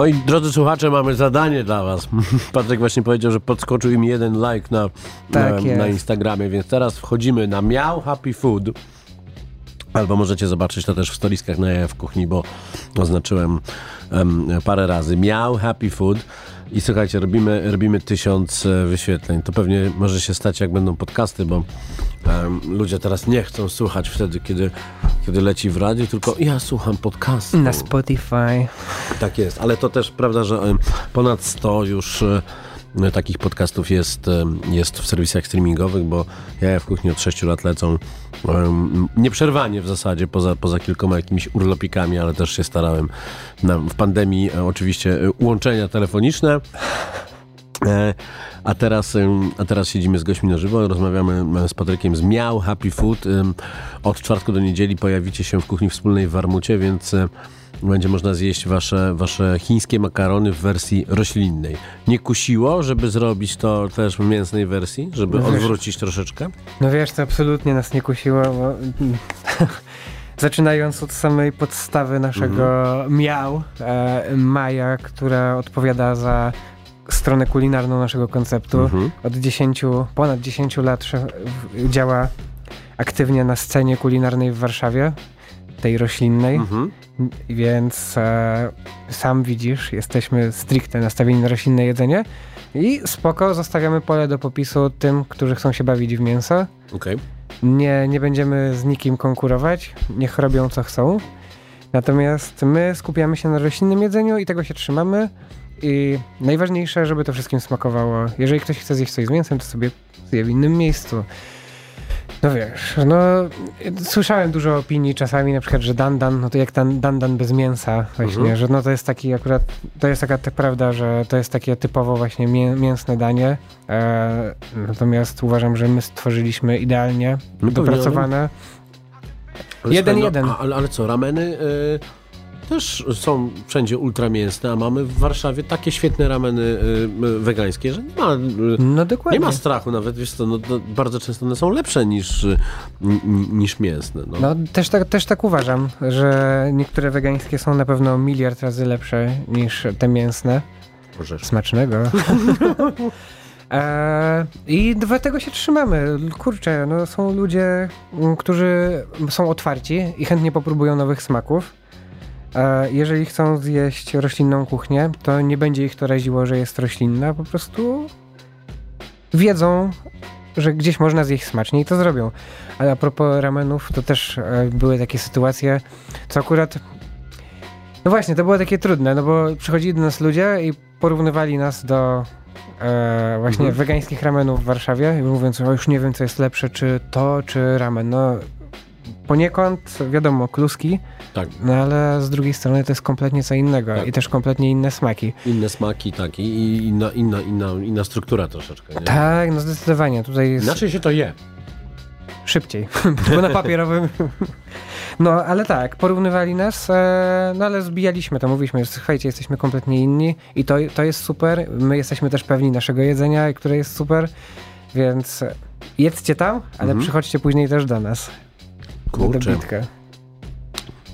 No i drodzy słuchacze, mamy zadanie dla was. Patryk właśnie powiedział, że podskoczył im jeden like na, Tak na, na Instagramie, więc teraz wchodzimy na Miał Happy Food. Albo możecie zobaczyć to też w stoliskach na Jaja w kuchni, bo oznaczyłem em, parę razy. Miał Happy Food. I słuchajcie, robimy, robimy tysiąc e, wyświetleń. To pewnie może się stać, jak będą podcasty, bo em, ludzie teraz nie chcą słuchać wtedy, kiedy, kiedy leci w radiu, tylko ja słucham podcastu. Na Spotify. Tak jest, ale to też prawda, że ponad 100 już e, takich podcastów jest, jest w serwisach streamingowych, bo ja w kuchni od 6 lat lecą em, nieprzerwanie w zasadzie, poza, poza kilkoma jakimiś urlopikami, ale też się starałem na, w pandemii e, oczywiście e, łączenia telefoniczne. E, A teraz, a teraz siedzimy z gośćmi na żywo, rozmawiamy z Patrykiem z Miał Happy Food. Od czwartku do niedzieli pojawicie się w kuchni wspólnej w Warmucie, więc będzie można zjeść wasze, wasze chińskie makarony w wersji roślinnej. Nie kusiło, żeby zrobić to też w mięsnej wersji, żeby No wiesz- odwrócić troszeczkę? No wiesz, to absolutnie nas nie kusiło, bo zaczynając od samej podstawy naszego miał, e, Maja, która odpowiada za stronę kulinarną naszego konceptu. Mhm. Od 10, ponad 10 lat działa aktywnie na scenie kulinarnej w Warszawie, tej roślinnej. Mhm. Więc e, sam widzisz, jesteśmy stricte nastawieni na roślinne jedzenie i spoko, zostawiamy pole do popisu tym, którzy chcą się bawić w mięso. Okej. Nie, nie będziemy z nikim konkurować, niech robią co chcą. Natomiast my skupiamy się na roślinnym jedzeniu i tego się trzymamy. I najważniejsze, żeby to wszystkim smakowało. Jeżeli ktoś chce zjeść coś z mięsem, to sobie zje w innym miejscu. No wiesz, no słyszałem dużo opinii czasami, na przykład, że dandan, no to jak ten dandan bez mięsa właśnie, Mhm. że no to jest taki akurat, to jest taka tak prawda, że to jest takie typowo właśnie mię, mięsne danie. E, natomiast uważam, że my stworzyliśmy idealnie No dopracowane. Jeden, jeden. No, a- ale, ale co, rameny y, też są wszędzie ultramięsne, a mamy w Warszawie takie świetne rameny y, y, wegańskie, że nie ma... Y, No. Nie ma strachu nawet, wiesz co, no, no, bardzo często one są lepsze niż, ni- ni- niż mięsne. No. No też tak, też tak uważam, że niektóre wegańskie są na pewno miliard razy lepsze niż te mięsne. Możesz. Smacznego. E, I do tego się trzymamy. Kurczę, no są ludzie, m, którzy są otwarci i chętnie popróbują nowych smaków. E, jeżeli chcą zjeść roślinną kuchnię, to nie będzie ich to raziło, że jest roślinna. Po prostu wiedzą, że gdzieś można zjeść smacznie i to zrobią. Ale a propos ramenów, to też e, były takie sytuacje, co akurat no właśnie, to było takie trudne, no bo przychodzili do nas ludzie i porównywali nas do e, właśnie Mhm. wegańskich ramenów w Warszawie, i mówiąc, o już nie wiem, co jest lepsze, czy to, czy ramen. No poniekąd, wiadomo, kluski, Tak, no ale z drugiej strony to jest kompletnie co innego Tak. i też kompletnie inne smaki. inne smaki, tak, i, inna, inna, inna, inna struktura troszeczkę. Nie? Tak, no zdecydowanie, tutaj jest Inaczej się to je. szybciej, bo na papierowym... No, ale tak, porównywali nas, e, no ale zbijaliśmy to, mówiliśmy, że słuchajcie, jesteśmy kompletnie inni i to, to jest super, my jesteśmy też pewni naszego jedzenia, które jest super, więc jedzcie tam, ale Mhm. przychodźcie później też do nas. Na Kurczę,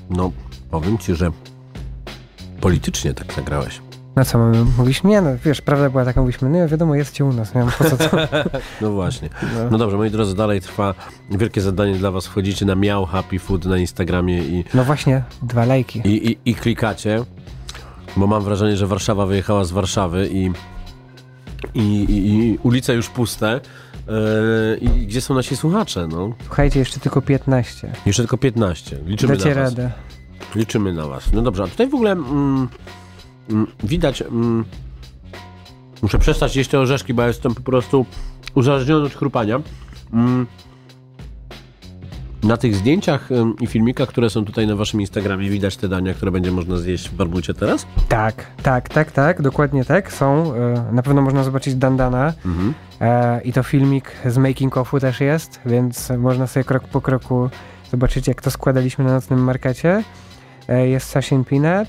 no powiem ci, że politycznie tak zagrałeś. No co mamy mówić? Nie no, wiesz, prawda była taka, mówiliśmy, no wiadomo, jedzcie u nas, nie wiem po co to. No właśnie. No. No dobrze, moi drodzy, dalej trwa wielkie zadanie dla was. Wchodzicie na Miał Happy Food na Instagramie i, No właśnie, dwa lajki. i, i, i klikacie, bo mam wrażenie, że Warszawa wyjechała z Warszawy i, i, i, ulice już puste. Yy, I gdzie są nasi słuchacze? No? Słuchajcie, jeszcze tylko 15. Jeszcze tylko 15. Liczymy Dacie na was. radę. Liczymy na was. No dobrze, a tutaj w ogóle mm, mm, widać... Mm, muszę przestać jeść te orzeszki, bo ja jestem po prostu uzależniony od chrupania. Na tych zdjęciach i filmikach, które są tutaj na waszym Instagramie, widać te dania, które będzie można zjeść w Barbucie teraz? Tak, tak, tak, tak, dokładnie tak. Są. e, Na pewno można zobaczyć Dandana. Mhm. E, I to filmik z making offu też jest, więc można sobie krok po kroku zobaczyć, jak to składaliśmy na nocnym markecie. E, Jest sashin peanut,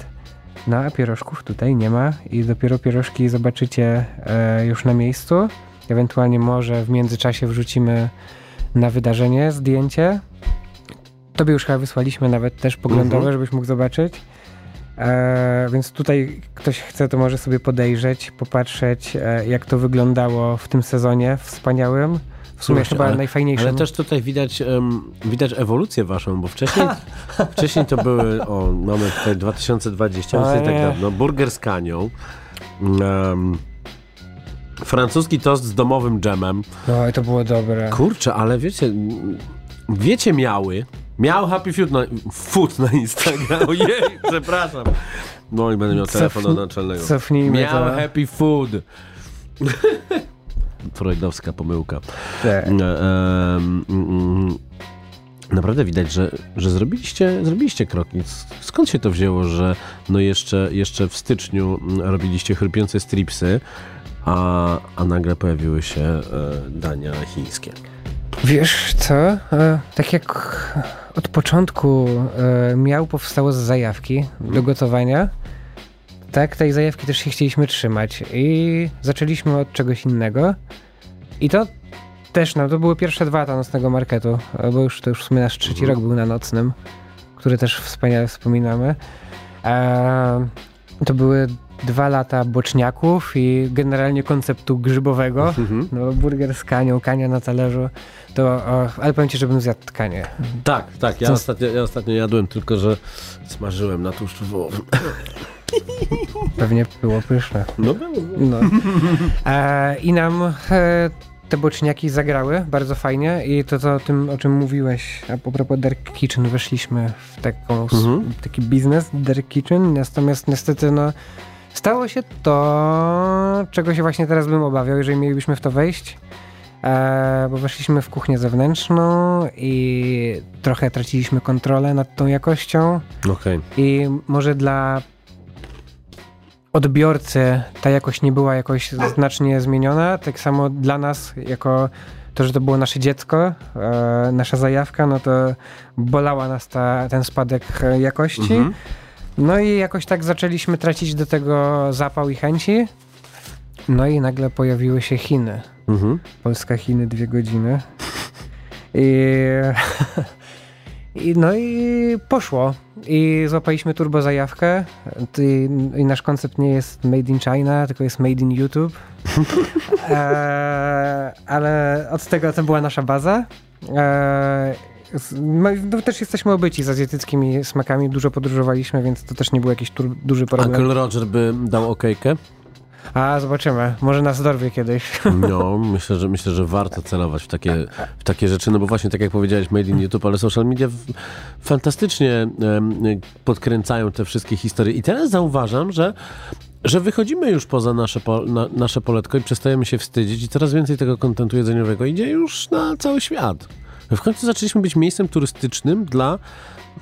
no a pierożków tutaj nie ma i dopiero pierożki zobaczycie już na miejscu. Ewentualnie może w międzyczasie wrzucimy na wydarzenie zdjęcie. Tobie już chyba wysłaliśmy nawet też poglądowe, Mhm. żebyś mógł zobaczyć. E, więc tutaj ktoś chce, to może sobie podejrzeć, popatrzeć, e, jak to wyglądało w tym sezonie wspaniałym. W sumie Właśnie, chyba ale- najfajniejszym. Ale też tutaj widać, em, widać ewolucję waszą, bo wcześniej, wcześniej to były, o, mamy tutaj 2020, O więc tak dawno, burger z kanią, em, francuski tost z domowym dżemem. No i to było dobre. Kurczę, ale wiecie, wiecie miały, miał Happy Food na, food na Instagram, ojej, przepraszam. No i będę miał telefon Cofnij- od naczelnego. Cofnijmy Miał to. Happy Food. Freudowska pomyłka. Tak. E, em, mm, mm, Naprawdę widać, że, że zrobiliście, zrobiliście kroki. Skąd się to wzięło, że no jeszcze, jeszcze w styczniu mm, robiliście chrupiące stripsy, a, a nagle pojawiły się e, dania chińskie? Wiesz co? E, tak jak od początku e, miał powstało z zajawki do gotowania, tak, tej zajawki też się chcieliśmy trzymać i zaczęliśmy od czegoś innego i to też, no to były pierwsze dwa lata nocnego marketu, e, bo już to już w sumie nasz trzeci rok był na nocnym, który też wspaniale wspominamy. E, to były dwa lata boczniaków i generalnie konceptu grzybowego. No, burger z kanią, kania na talerzu. To, o, ale powiem ci, żebym zjadł tkanie. Tak, tak. Ja Co- ostatnio, ja ostatnio jadłem, tylko że smażyłem na tłuszczu wołowym. Pewnie było pyszne. No było. No. E, I nam e, te boczniaki zagrały bardzo fajnie i to, to o tym, o czym mówiłeś, a po propos Dark Kitchen, weszliśmy w taką, Mhm. taki biznes Dark Kitchen, natomiast niestety no, stało się to, czego się właśnie teraz bym obawiał, jeżeli mielibyśmy w to wejść. E, bo weszliśmy w kuchnię zewnętrzną i trochę traciliśmy kontrolę nad tą jakością. Okej. I może dla odbiorcy ta jakość nie była jakoś znacznie zmieniona. Tak samo dla nas, jako to, że to było nasze dziecko, e, nasza zajawka, no to bolała nas ta, ten spadek e, jakości. Mhm. No i jakoś tak zaczęliśmy tracić do tego zapał i chęci. No i nagle pojawiły się Chiny. Mhm. Polska Chiny dwie godziny. I, I no i poszło. I złapaliśmy turbo zajawkę. I, I nasz koncept nie jest made in China, tylko jest made in YouTube. e, ale od tego to była nasza baza. E, my, no, też jesteśmy obyci z azjatyckimi smakami, dużo podróżowaliśmy, więc to też nie był jakiś tur, duży problem. Uncle Roger by dał okejkę? A, zobaczymy. Może nas dorwie kiedyś. No, myślę, że myślę, że warto celować w takie, w takie rzeczy, no bo właśnie tak jak powiedziałeś, Made in YouTube, ale social media fantastycznie podkręcają te wszystkie historie. I teraz zauważam, że że wychodzimy już poza nasze, po, na, nasze poletko i przestajemy się wstydzić i coraz więcej tego kontentu jedzeniowego idzie już na cały świat. W końcu zaczęliśmy być miejscem turystycznym dla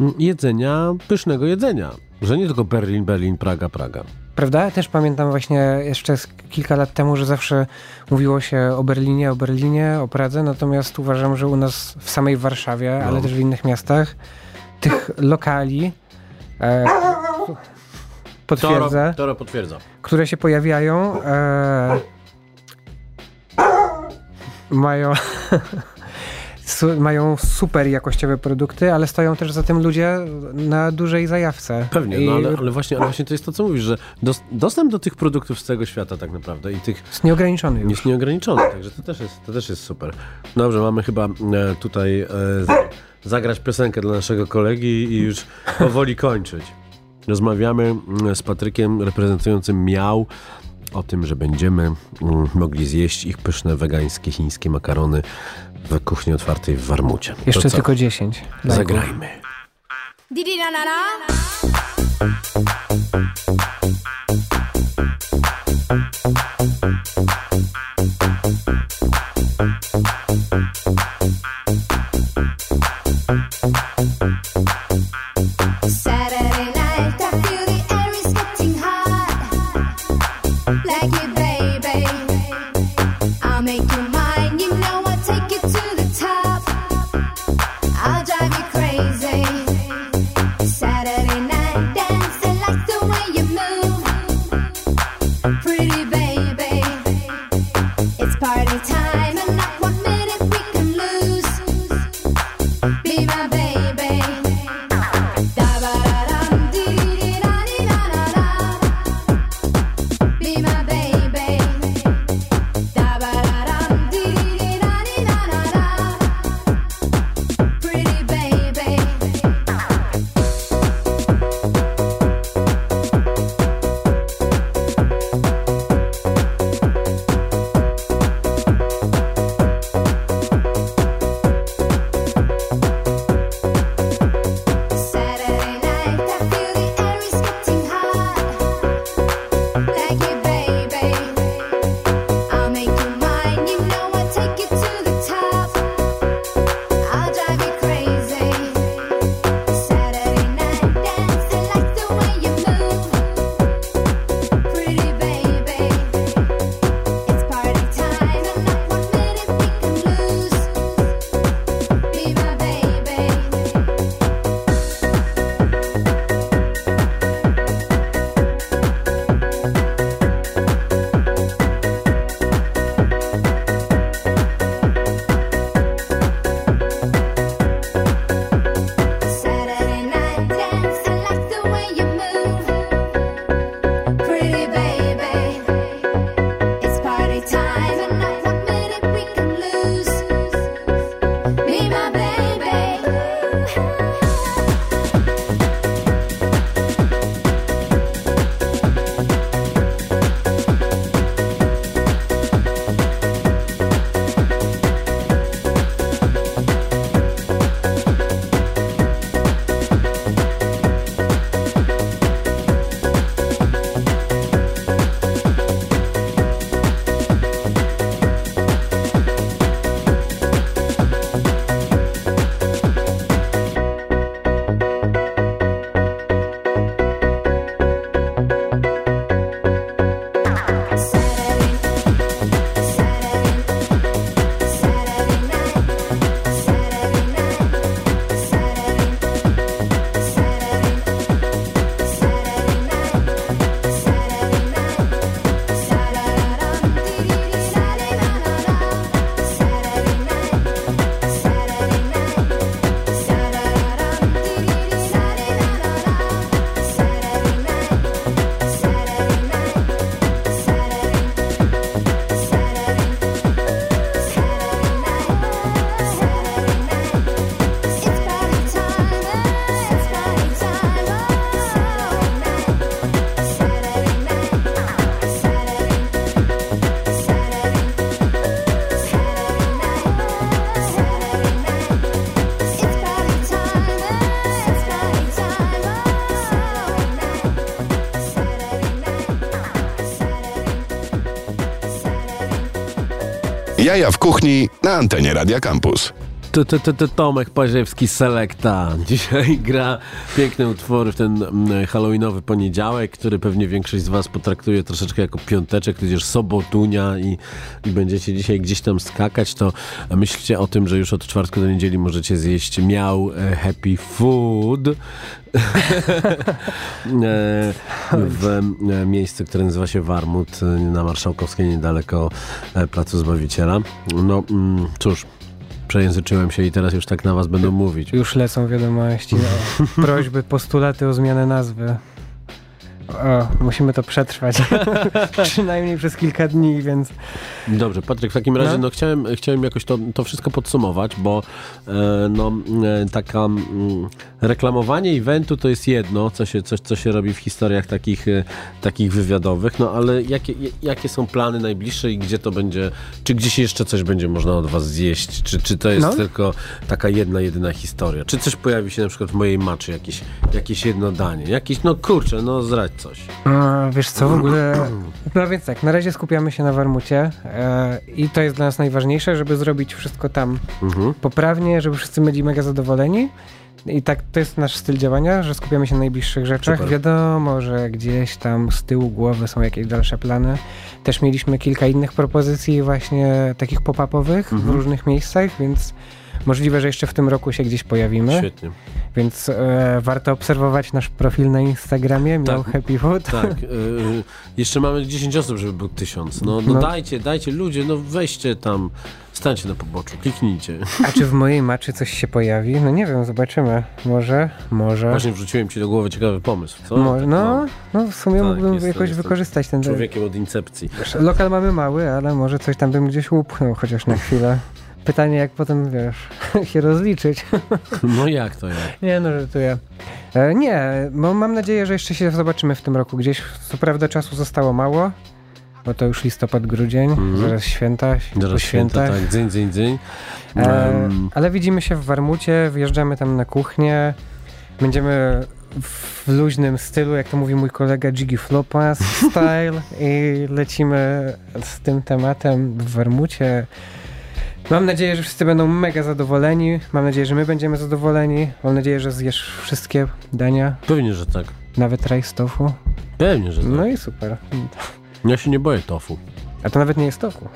mm, jedzenia, pysznego jedzenia. Że nie tylko Berlin, Berlin, Praga, Praga. Prawda? Też pamiętam właśnie jeszcze kilka lat temu, że zawsze mówiło się o Berlinie, o Berlinie, o Pradze, natomiast uważam, że u nas w samej Warszawie, ale też w innych miastach, tych lokali e, potwierdzę, Toro, Toro potwierdza. które się pojawiają, e, mają, su, mają super jakościowe produkty, ale stoją też za tym ludzie na dużej zajawce. Pewnie, I no ale, ale, właśnie, ale właśnie to jest to, co mówisz, że dos, dostęp do tych produktów z całego świata tak naprawdę i tych Jest nieograniczony już. jest nieograniczony, także to też jest, to też jest super. Dobrze, mamy chyba e, tutaj e, za- zagrać piosenkę dla naszego kolegi i już powoli kończyć. Rozmawiamy mm, z Patrykiem reprezentującym Miał o tym, że będziemy mm, mogli zjeść ich pyszne wegańskie chińskie makarony w kuchni otwartej w Warmucie. Jeszcze tylko 10. lajków. Zagrajmy. Didi na na na. Jaja w kuchni na antenie Radia Campus. To, to, to, to Tomek Paziewski Selekta. Dzisiaj gra piękne utwory w ten mm, halloweenowy poniedziałek, który pewnie większość z Was potraktuje troszeczkę jako piąteczek, tudzież sobotunia i, i będziecie dzisiaj gdzieś tam skakać, to myślcie o tym, że już od czwartku do niedzieli możecie zjeść miał e, happy food e, w e, miejscu, które nazywa się Warmut na Marszałkowskiej, niedaleko Placu Zbawiciela. No mm, cóż, przejęzyczyłem się i teraz już tak na was będą mówić. Już lecą wiadomości, no. prośby, postulaty o zmianę nazwy. O, musimy to przetrwać. Przynajmniej przez kilka dni, więc. Dobrze, Patryk, w takim razie No. no, chciałem, chciałem jakoś to, to wszystko podsumować, bo e, no, e, taka mm, reklamowanie eventu to jest jedno, co się, coś, co się robi w historiach takich, e, takich wywiadowych, no ale jakie, jakie są plany najbliższe i gdzie to będzie, czy gdzieś jeszcze coś będzie można od was zjeść, czy, czy to jest No. tylko taka jedna, jedyna historia, czy coś pojawi się na przykład w mojej maczy, jakieś, jakieś jedno danie, jakieś, no kurczę, no zdradź coś. No, wiesz co, w ogóle. No więc tak, na razie skupiamy się na Warmucie e, i to jest dla nas najważniejsze, żeby zrobić wszystko tam Mhm. poprawnie, żeby wszyscy byli mega zadowoleni. I tak to jest nasz styl działania, że skupiamy się na najbliższych rzeczach. Super. Wiadomo, że gdzieś tam z tyłu głowy są jakieś dalsze plany. Też mieliśmy kilka innych propozycji właśnie takich pop-upowych Mhm. w różnych miejscach, więc możliwe, że jeszcze w tym roku się gdzieś pojawimy. Świetnie. Więc e, warto obserwować nasz profil na Instagramie, miał Tak. Happy Food. Tak, y, jeszcze mamy 10 osób, żeby był 1000. No, no, No. dajcie, dajcie, ludzie, no weźcie tam, stańcie na poboczu, kliknijcie. A czy w mojej maczy coś się pojawi? No nie wiem, zobaczymy. Może, może. Właśnie wrzuciłem ci do głowy ciekawy pomysł, co? Może, no, no w sumie Tak, mógłbym jestem- jakoś jestem wykorzystać ten Człowiekiem od incepcji. Lokal mamy mały, ale może coś tam bym gdzieś upchnął chociaż na chwilę. Pytanie, jak potem, wiesz, się rozliczyć. No jak to jak? nie, no żartuję. E, nie, bo mam nadzieję, że jeszcze się zobaczymy w tym roku gdzieś. Co prawda czasu zostało mało, bo to już listopad, grudzień, Mhm. zaraz święta, Zaraz święta, tak, dzyń, dzyń, dzyń. E, ale widzimy się w Warmucie, wyjeżdżamy tam na kuchnię. Będziemy w luźnym stylu, jak to mówi mój kolega Jiggy Flopas style i lecimy z tym tematem w Warmucie. Mam nadzieję, że wszyscy będą mega zadowoleni. Mam nadzieję, że my będziemy zadowoleni. Mam nadzieję, że zjesz wszystkie dania, Pewnie, że tak. nawet rajs tofu. Pewnie, że tak. No i super. Ja się nie boję tofu. A to nawet nie jest tofu.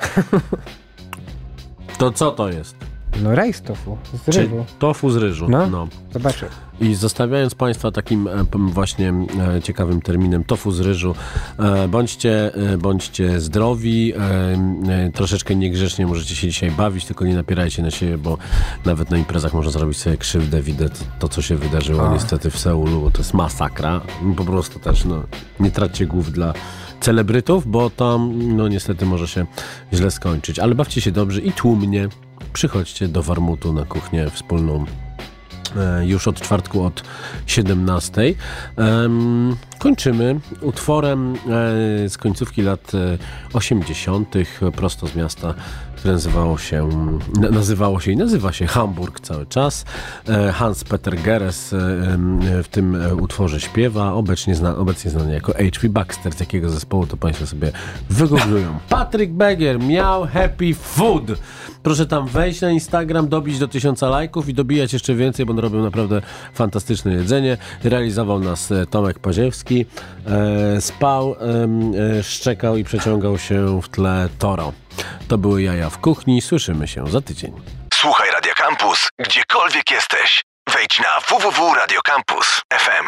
To co to jest? No rajs tofu z Czy ryżu. tofu z ryżu. No. no. Zobaczę. I zostawiając Państwa takim e, właśnie e, ciekawym terminem tofu z ryżu, e, bądźcie, bądźcie zdrowi, troszeczkę niegrzecznie możecie się dzisiaj bawić, tylko nie napierajcie na siebie, bo nawet na imprezach można zrobić sobie krzywdę. Widać to, co się wydarzyło A. niestety w Seulu, bo to jest masakra. Po prostu też, no, nie traćcie głów dla celebrytów, bo tam, no niestety może się źle skończyć. Ale bawcie się dobrze i tłumnie. Przychodźcie do Warmutu na kuchnię wspólną e, już od czwartku od 17. Em, kończymy utworem e, z końcówki lat e, 80. prosto z miasta, które nazywało się, na, nazywało się i nazywa się Hamburg cały czas. E, Hans Peter Geres e, w tym e, utworze śpiewa, obecnie, zna, obecnie znany jako H.P. Baxter, z jakiego zespołu to Państwo sobie wygooglują. Patryk Beger miał Happy Food. Proszę tam wejść na Instagram, dobić do tysiąca lajków i dobijać jeszcze więcej, bo on robił naprawdę fantastyczne jedzenie. Realizował nas e, Tomek Paziewski. E, spał, e, szczekał i przeciągał się w tle Toro. To były jaja w kuchni. Słyszymy się za tydzień. Słuchaj Radia Campus, gdziekolwiek jesteś. Wejdź na www.radiocampus.fm.